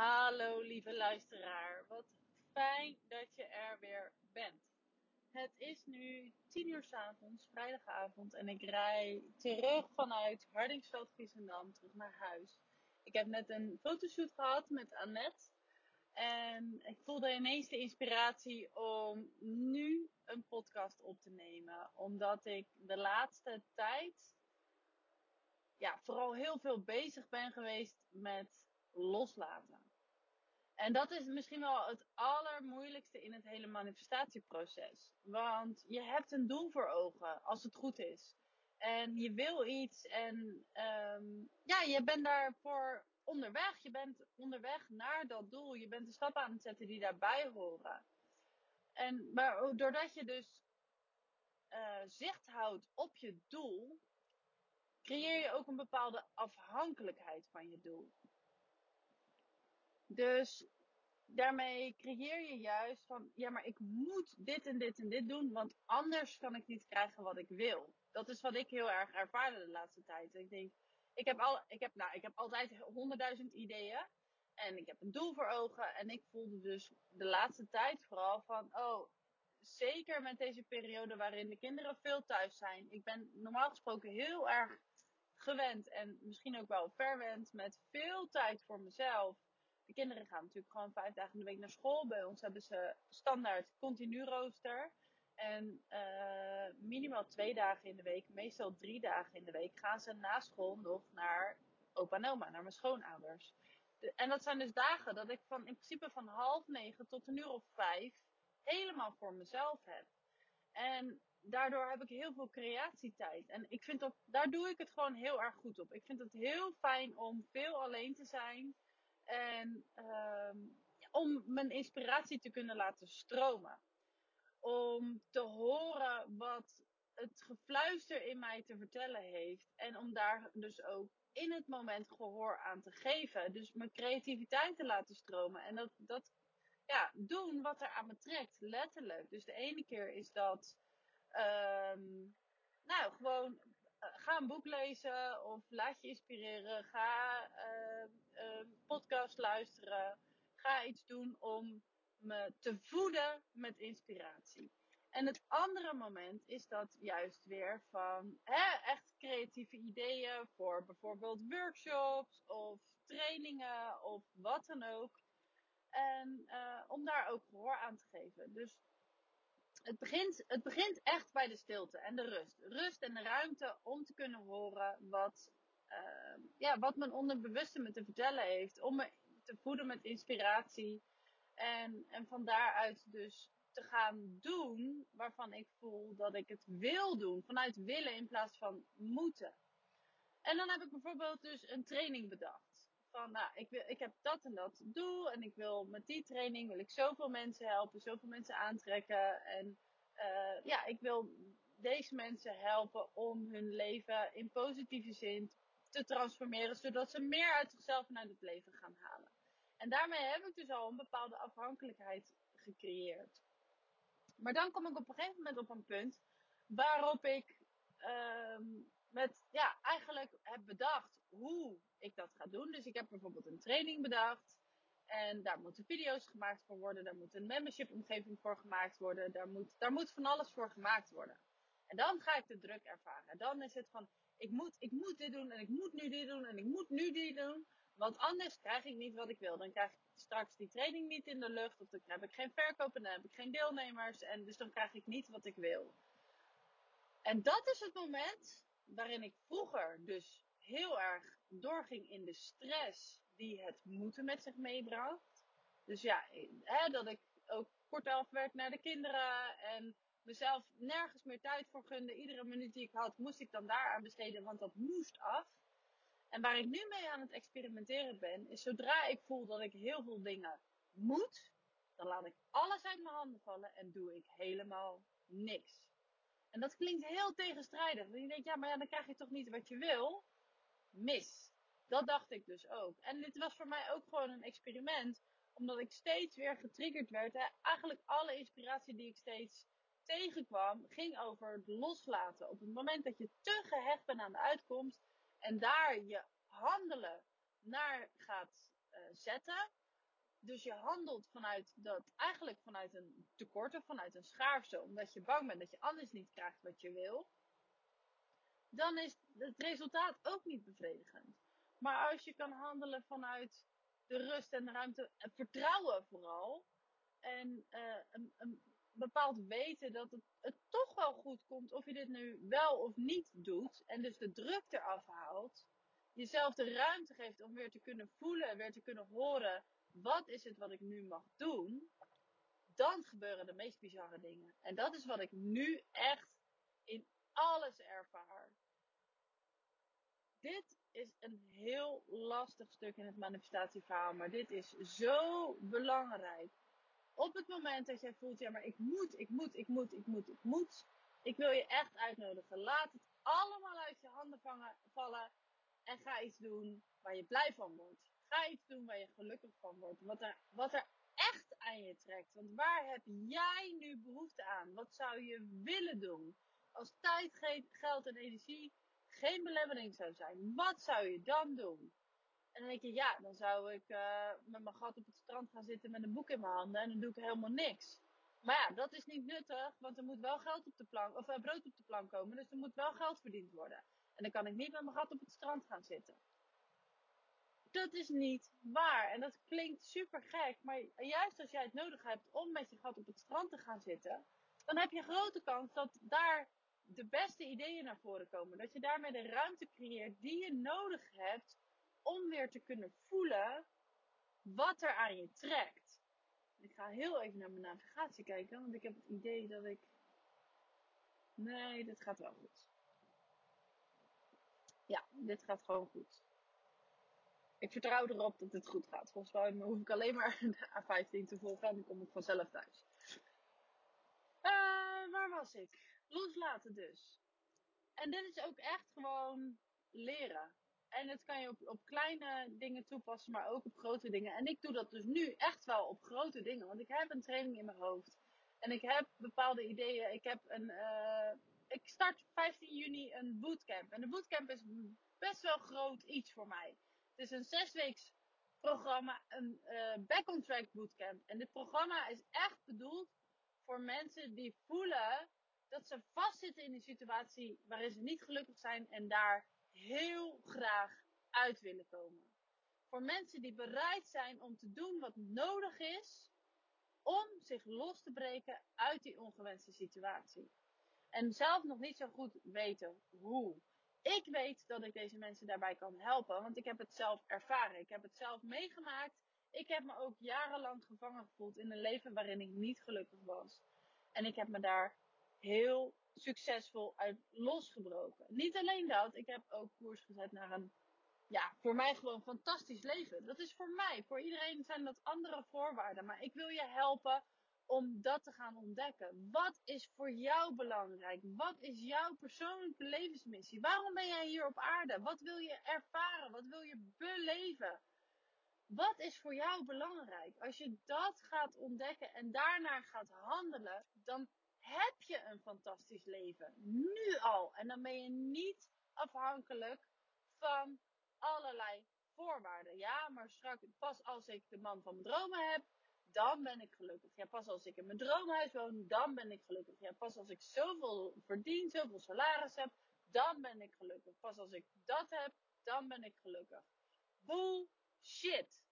Hallo lieve luisteraar, wat fijn dat je er weer bent. Het is nu 10 uur s avonds, vrijdagavond, en ik rij terug vanuit Hardingsveld, Giesendam, terug naar huis. Ik heb net een fotoshoot gehad met Annette. En ik voelde ineens de inspiratie om nu een podcast op te nemen. Omdat ik de laatste tijd ja, vooral heel veel bezig ben geweest met loslaten. En dat is misschien wel het allermoeilijkste in het hele manifestatieproces. Want je hebt een doel voor ogen, als het goed is. En je wil iets en um, ja, je bent daarvoor onderweg. Je bent onderweg naar dat doel. Je bent de stappen aan het zetten die daarbij horen. En, maar doordat je dus uh, zicht houdt op je doel, creëer je ook een bepaalde afhankelijkheid van je doel. Dus daarmee creëer je juist van, ja, maar ik moet dit en dit en dit doen, want anders kan ik niet krijgen wat ik wil. Dat is wat ik heel erg ervaarde de laatste tijd. Ik denk, ik heb, al, ik heb, nou, ik heb altijd honderdduizend ideeën en ik heb een doel voor ogen. En ik voelde dus de laatste tijd vooral van, oh, zeker met deze periode waarin de kinderen veel thuis zijn. Ik ben normaal gesproken heel erg gewend en misschien ook wel verwend met veel tijd voor mezelf de kinderen gaan natuurlijk gewoon vijf dagen in de week naar school. Bij ons hebben ze standaard continu rooster. En uh, minimaal twee dagen in de week, meestal drie dagen in de week, gaan ze na school nog naar opa en oma, naar mijn schoonouders. De, en dat zijn dus dagen dat ik van in principe van half negen tot een uur of vijf helemaal voor mezelf heb. En daardoor heb ik heel veel creatietijd. En ik vind dat, daar doe ik het gewoon heel erg goed op. Ik vind het heel fijn om veel alleen te zijn. En um, om mijn inspiratie te kunnen laten stromen. Om te horen wat het gefluister in mij te vertellen heeft. En om daar dus ook in het moment gehoor aan te geven. Dus mijn creativiteit te laten stromen. En dat, dat ja, doen wat er aan me trekt, letterlijk. Dus de ene keer is dat, um, nou, gewoon uh, ga een boek lezen of laat je inspireren. Ga uh, uh, podcast luisteren. Ga iets doen om me te voeden met inspiratie. En het andere moment is dat juist weer van hè, echt creatieve ideeën voor bijvoorbeeld workshops of trainingen of wat dan ook. En uh, om daar ook gehoor aan te geven. Dus het begint, het begint echt bij de stilte en de rust. Rust en de ruimte om te kunnen horen wat, uh, ja, wat mijn onderbewuste me te vertellen heeft. Om me te voeden met inspiratie. En, en van daaruit dus te gaan doen waarvan ik voel dat ik het wil doen. Vanuit willen in plaats van moeten. En dan heb ik bijvoorbeeld dus een training bedacht van, nou, ik, wil, ik heb dat en dat doel. En ik wil met die training wil ik zoveel mensen helpen, zoveel mensen aantrekken. En uh, ja, ik wil deze mensen helpen om hun leven in positieve zin te transformeren. Zodat ze meer uit zichzelf en uit het leven gaan halen. En daarmee heb ik dus al een bepaalde afhankelijkheid gecreëerd. Maar dan kom ik op een gegeven moment op een punt waarop ik um, met, ja, eigenlijk heb bedacht hoe ik dat ga doen. Dus ik heb bijvoorbeeld een training bedacht. En daar moeten video's gemaakt voor worden. Daar moet een membership omgeving voor gemaakt worden. Daar moet, daar moet van alles voor gemaakt worden. En dan ga ik de druk ervaren. Dan is het van, ik moet, ik moet dit doen en ik moet nu dit doen en ik moet nu dit doen. Want anders krijg ik niet wat ik wil. Dan krijg ik straks die training niet in de lucht. Of dan heb ik geen verkoop en dan heb ik geen deelnemers. En dus dan krijg ik niet wat ik wil. En dat is het moment waarin ik vroeger dus heel erg doorging in de stress die het moeten met zich meebracht. Dus ja, hè, dat ik ook kort afwerk naar de kinderen en mezelf nergens meer tijd voor gunde. Iedere minuut die ik had, moest ik dan daar aan besteden, want dat moest af. En waar ik nu mee aan het experimenteren ben, is zodra ik voel dat ik heel veel dingen moet, dan laat ik alles uit mijn handen vallen en doe ik helemaal niks. En dat klinkt heel tegenstrijdig. Want je denkt, ja, maar ja, dan krijg je toch niet wat je wil? Mis. Dat dacht ik dus ook. En dit was voor mij ook gewoon een experiment. Omdat ik steeds weer getriggerd werd. Hè. Eigenlijk alle inspiratie die ik steeds tegenkwam, ging over het loslaten. Op het moment dat je te gehecht bent aan de uitkomst. En daar je handelen naar gaat uh, zetten. dus je handelt vanuit dat, eigenlijk vanuit een tekort of vanuit een schaarste, omdat je bang bent dat je anders niet krijgt wat je wil, dan is het resultaat ook niet bevredigend. Maar als je kan handelen vanuit de rust en de ruimte, en vertrouwen vooral, en uh, een, een, bepaald weten dat het, het toch wel goed komt of je dit nu wel of niet doet, en dus de druk eraf haalt, jezelf de ruimte geeft om weer te kunnen voelen, weer te kunnen horen, wat is het wat ik nu mag doen, dan gebeuren de meest bizarre dingen. En dat is wat ik nu echt in alles ervaar. Dit is een heel lastig stuk in het manifestatieverhaal, maar dit is zo belangrijk. Op het moment dat jij voelt, ja, maar ik moet, ik moet, ik moet, ik moet, ik moet. Ik wil je echt uitnodigen. Laat het allemaal uit je handen vangen, vallen en ga iets doen waar je blij van wordt. Ga iets doen waar je gelukkig van wordt. Wat er, wat er echt aan je trekt. Want waar heb jij nu behoefte aan? Wat zou je willen doen? Als tijd, geld en energie geen belemmering zou zijn, wat zou je dan doen? En dan denk je, ja, dan zou ik uh, met mijn gat op het strand gaan zitten met een boek in mijn handen en dan doe ik helemaal niks. Maar ja, dat is niet nuttig, want er moet wel geld op de plank, of uh, brood op de plank komen, dus er moet wel geld verdiend worden. En dan kan ik niet met mijn gat op het strand gaan zitten. Dat is niet waar. En dat klinkt super gek, maar juist als jij het nodig hebt om met je gat op het strand te gaan zitten, dan heb je grote kans dat daar de beste ideeën naar voren komen. Dat je daarmee de ruimte creëert die je nodig hebt om weer te kunnen voelen wat er aan je trekt. Ik ga heel even naar mijn navigatie kijken, want ik heb het idee dat ik. Nee, dit gaat wel goed. Ja, dit gaat gewoon goed. Ik vertrouw erop dat het goed gaat. Volgens mij hoef ik alleen maar de A15 te volgen en dan kom ik vanzelf thuis. Uh, waar was ik? Loslaten dus. En dit is ook echt gewoon leren. En dat kan je op, op kleine dingen toepassen, maar ook op grote dingen. En ik doe dat dus nu echt wel op grote dingen. Want ik heb een training in mijn hoofd. En ik heb bepaalde ideeën. Ik heb een. Uh, ik start 15 juni een bootcamp. En de bootcamp is best wel groot iets voor mij. Het is een zesweeks programma, een uh, back on track bootcamp. En dit programma is echt bedoeld voor mensen die voelen dat ze vastzitten in een situatie waarin ze niet gelukkig zijn en daar heel graag uit willen komen. Voor mensen die bereid zijn om te doen wat nodig is om zich los te breken uit die ongewenste situatie. En zelf nog niet zo goed weten hoe. Ik weet dat ik deze mensen daarbij kan helpen, want ik heb het zelf ervaren. Ik heb het zelf meegemaakt. Ik heb me ook jarenlang gevangen gevoeld in een leven waarin ik niet gelukkig was. En ik heb me daar heel succesvol uit losgebroken. Niet alleen dat, ik heb ook koers gezet naar een, ja, voor mij gewoon fantastisch leven. Dat is voor mij. Voor iedereen zijn dat andere voorwaarden. Maar ik wil je helpen om dat te gaan ontdekken. Wat is voor jou belangrijk? Wat is jouw persoonlijke levensmissie? Waarom ben jij hier op aarde? Wat wil je ervaren? Wat wil je beleven? Wat is voor jou belangrijk? Als je dat gaat ontdekken en daarnaar gaat handelen, dan heb je een fantastisch leven. Nu al. En dan ben je niet afhankelijk van allerlei voorwaarden. Ja, maar straks, pas als ik de man van mijn dromen heb, dan ben ik gelukkig. Ja, pas als ik in mijn droomhuis woon, dan ben ik gelukkig. Ja, pas als ik zoveel verdien, zoveel salaris heb, dan ben ik gelukkig. Pas als ik dat heb, dan ben ik gelukkig. Bullshit.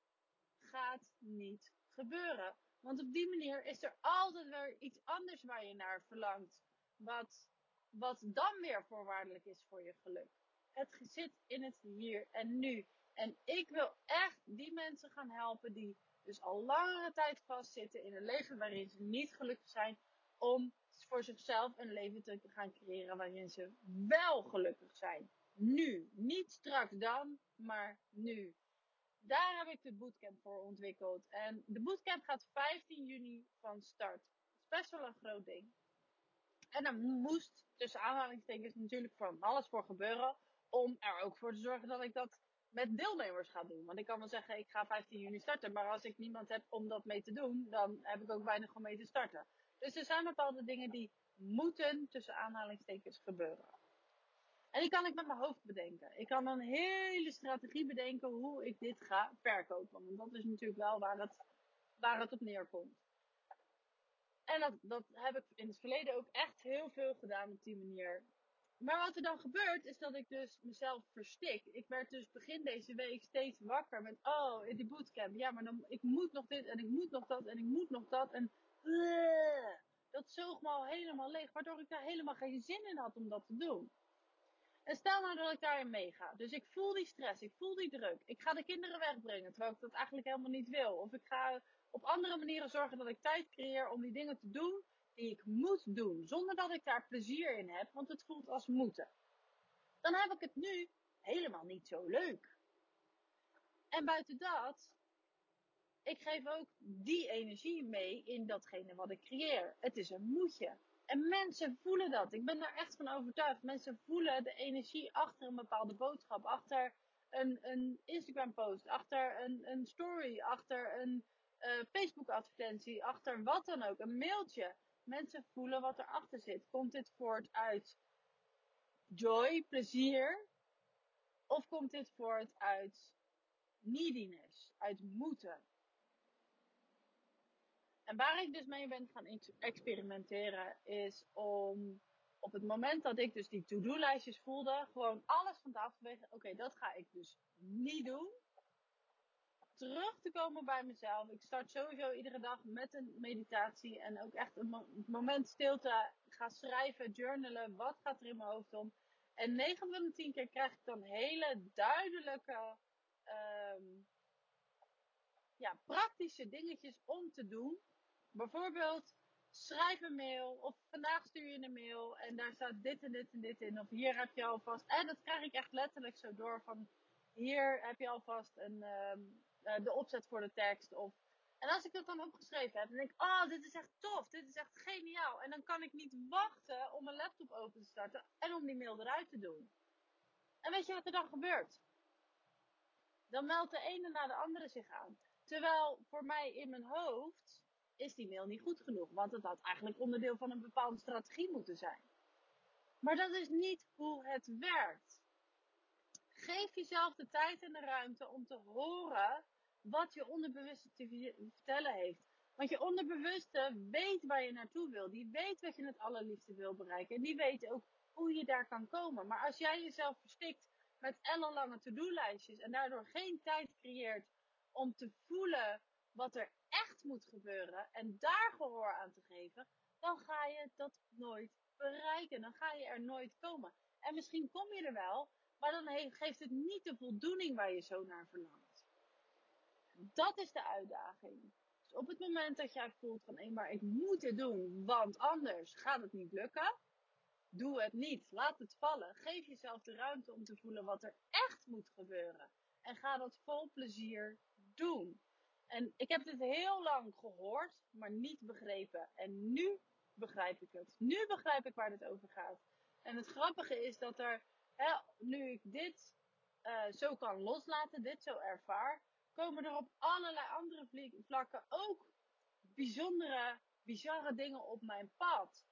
Gaat niet gebeuren. Want op die manier is er altijd weer iets anders waar je naar verlangt. Wat, wat dan weer voorwaardelijk is voor je geluk. Het zit in het hier en nu. En ik wil echt die mensen gaan helpen die dus al langere tijd vastzitten in een leven waarin ze niet gelukkig zijn. Om voor zichzelf een leven te gaan creëren waarin ze wel gelukkig zijn. Nu. Niet straks dan, maar nu daar heb ik de bootcamp voor ontwikkeld. En de bootcamp gaat 15 juni van start. Dat is best wel een groot ding. En dan moest tussen aanhalingstekens natuurlijk van alles voor gebeuren. Om er ook voor te zorgen dat ik dat met deelnemers ga doen. Want ik kan wel zeggen, ik ga 15 juni starten. Maar als ik niemand heb om dat mee te doen, dan heb ik ook weinig om mee te starten. Dus er zijn bepaalde dingen die moeten tussen aanhalingstekens gebeuren. En die kan ik met mijn hoofd bedenken. Ik kan een hele strategie bedenken hoe ik dit ga verkopen. Want dat is natuurlijk wel waar het waar het op neerkomt. En dat, dat heb ik in het verleden ook echt heel veel gedaan op die manier. Maar wat er dan gebeurt, is dat ik dus mezelf verstik. Ik werd dus begin deze week steeds wakker met, oh, in die bootcamp. Ja, maar dan, ik moet nog dit en ik moet nog dat en ik moet nog dat. En uh, dat zoog me al helemaal leeg, waardoor ik daar helemaal geen zin in had om dat te doen. En stel nou dat ik daarin meega. Dus ik voel die stress, ik voel die druk. Ik ga de kinderen wegbrengen, terwijl ik dat eigenlijk helemaal niet wil. Of ik ga op andere manieren zorgen dat ik tijd creëer om die dingen te doen die ik moet doen. Zonder dat ik daar plezier in heb, want het voelt als moeten. Dan heb ik het nu helemaal niet zo leuk. En buiten dat, ik geef ook die energie mee in datgene wat ik creëer. Het is een moetje. En mensen voelen dat. Ik ben daar echt van overtuigd. Mensen voelen de energie achter een bepaalde boodschap. Achter een, een Instagram post. Achter een, een story. Achter een uh, Facebook advertentie. Achter wat dan ook. Een mailtje. Mensen voelen wat erachter zit. Komt dit voort uit joy, plezier? Of komt dit voort uit neediness, uit moeten? En waar ik dus mee ben gaan experimenteren is om op het moment dat ik dus die to-do-lijstjes voelde, gewoon alles van tafel wegen. Oké, dat ga ik dus niet doen. Terug te komen bij mezelf. Ik start sowieso iedere dag met een meditatie en ook echt een moment stilte. ga schrijven, journalen. Wat gaat er in mijn hoofd om? En 9 van de 10 keer krijg ik dan hele duidelijke, um, ja, praktische dingetjes om te doen Bijvoorbeeld, schrijf een mail of vandaag stuur je een mail en daar staat dit en dit en dit in. Of hier heb je alvast, en dat krijg ik echt letterlijk zo door van hier heb je alvast een, um, de opzet voor de tekst. Of, en als ik dat dan opgeschreven heb, dan denk ik, oh, dit is echt tof, dit is echt geniaal. En dan kan ik niet wachten om mijn laptop open te starten en om die mail eruit te doen. En weet je wat er dan gebeurt? Dan meldt de ene na de andere zich aan. Terwijl voor mij in mijn hoofd is die mail niet goed genoeg. Want het had eigenlijk onderdeel van een bepaalde strategie moeten zijn. Maar dat is niet hoe het werkt. Geef jezelf de tijd en de ruimte om te horen wat je onderbewuste te vertellen heeft. Want je onderbewuste weet waar je naartoe wil. Die weet wat je het allerliefste wil bereiken. En die weet ook hoe je daar kan komen. Maar als jij jezelf verstikt met ellenlange to-do-lijstjes en daardoor geen tijd creëert om te voelen wat er echt moet gebeuren en daar gehoor aan te geven, dan ga je dat nooit bereiken. Dan ga je er nooit komen. En misschien kom je er wel, maar dan geeft het niet de voldoening waar je zo naar verlangt. Dat is de uitdaging. Dus op het moment dat jij voelt van, maar ik moet het doen, want anders gaat het niet lukken. Doe het niet. Laat het vallen. Geef jezelf de ruimte om te voelen wat er echt moet gebeuren. En ga dat vol plezier doen. En ik heb dit heel lang gehoord, maar niet begrepen. En nu begrijp ik het. Nu begrijp ik waar dit over gaat. En het grappige is dat er, hè, nu ik dit uh, zo kan loslaten, dit zo ervaar, komen er op allerlei andere vlakken ook bijzondere, bizarre dingen op mijn pad.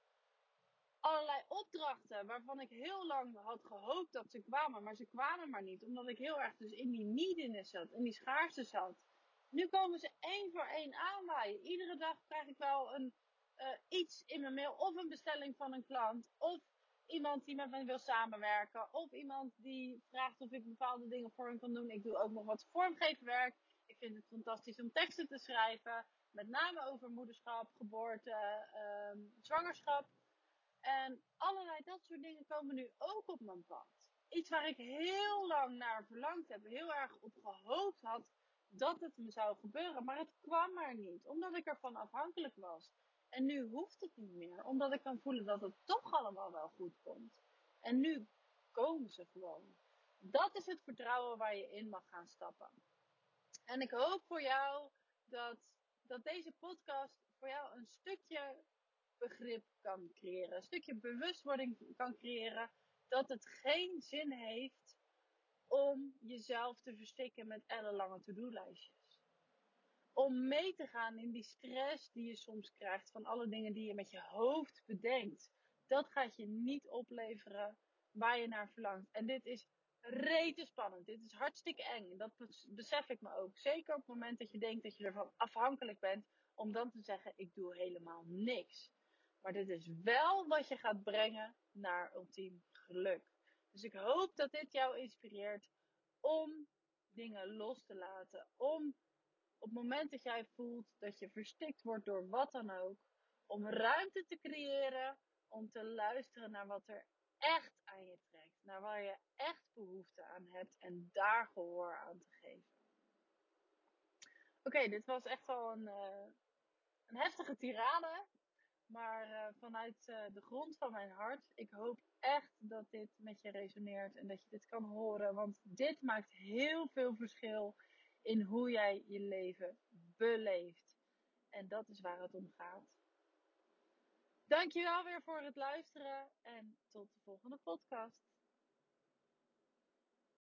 Allerlei opdrachten waarvan ik heel lang had gehoopt dat ze kwamen, maar ze kwamen maar niet. Omdat ik heel erg dus in die neediness zat, in die schaarste zat. Nu komen ze één voor één aanwaaien. Iedere dag krijg ik wel een, uh, iets in mijn mail. Of een bestelling van een klant. Of iemand die met me wil samenwerken. Of iemand die vraagt of ik bepaalde dingen voor hem kan doen. Ik doe ook nog wat vormgeefwerk. Ik vind het fantastisch om teksten te schrijven. Met name over moederschap, geboorte, uh, zwangerschap. En allerlei dat soort dingen komen nu ook op mijn pad. Iets waar ik heel lang naar verlangd heb. Heel erg op gehoopt had dat het me zou gebeuren. Maar het kwam maar niet, omdat ik ervan afhankelijk was. En nu hoeft het niet meer, omdat ik kan voelen dat het toch allemaal wel goed komt. En nu komen ze gewoon. Dat is het vertrouwen waar je in mag gaan stappen. En ik hoop voor jou dat, dat deze podcast voor jou een stukje begrip kan creëren. Een stukje bewustwording kan creëren dat het geen zin heeft om jezelf te verstikken met ellenlange to-do-lijstjes. Om mee te gaan in die stress die je soms krijgt van alle dingen die je met je hoofd bedenkt. Dat gaat je niet opleveren waar je naar verlangt. En dit is rete spannend. Dit is hartstikke eng. Dat besef ik me ook. Zeker op het moment dat je denkt dat je ervan afhankelijk bent. Om dan te zeggen, ik doe helemaal niks. Maar dit is wel wat je gaat brengen naar ultiem geluk. Dus ik hoop dat dit jou inspireert om dingen los te laten. Om op het moment dat jij voelt dat je verstikt wordt door wat dan ook. Om ruimte te creëren om te luisteren naar wat er echt aan je trekt. Naar waar je echt behoefte aan hebt en daar gehoor aan te geven. Oké, dit was echt wel een, uh, een heftige tirade. Maar uh, vanuit uh, de grond van mijn hart, ik hoop echt dat dit met je resoneert en dat je dit kan horen. Want dit maakt heel veel verschil in hoe jij je leven beleeft. En dat is waar het om gaat. Dankjewel weer voor het luisteren en tot de volgende podcast.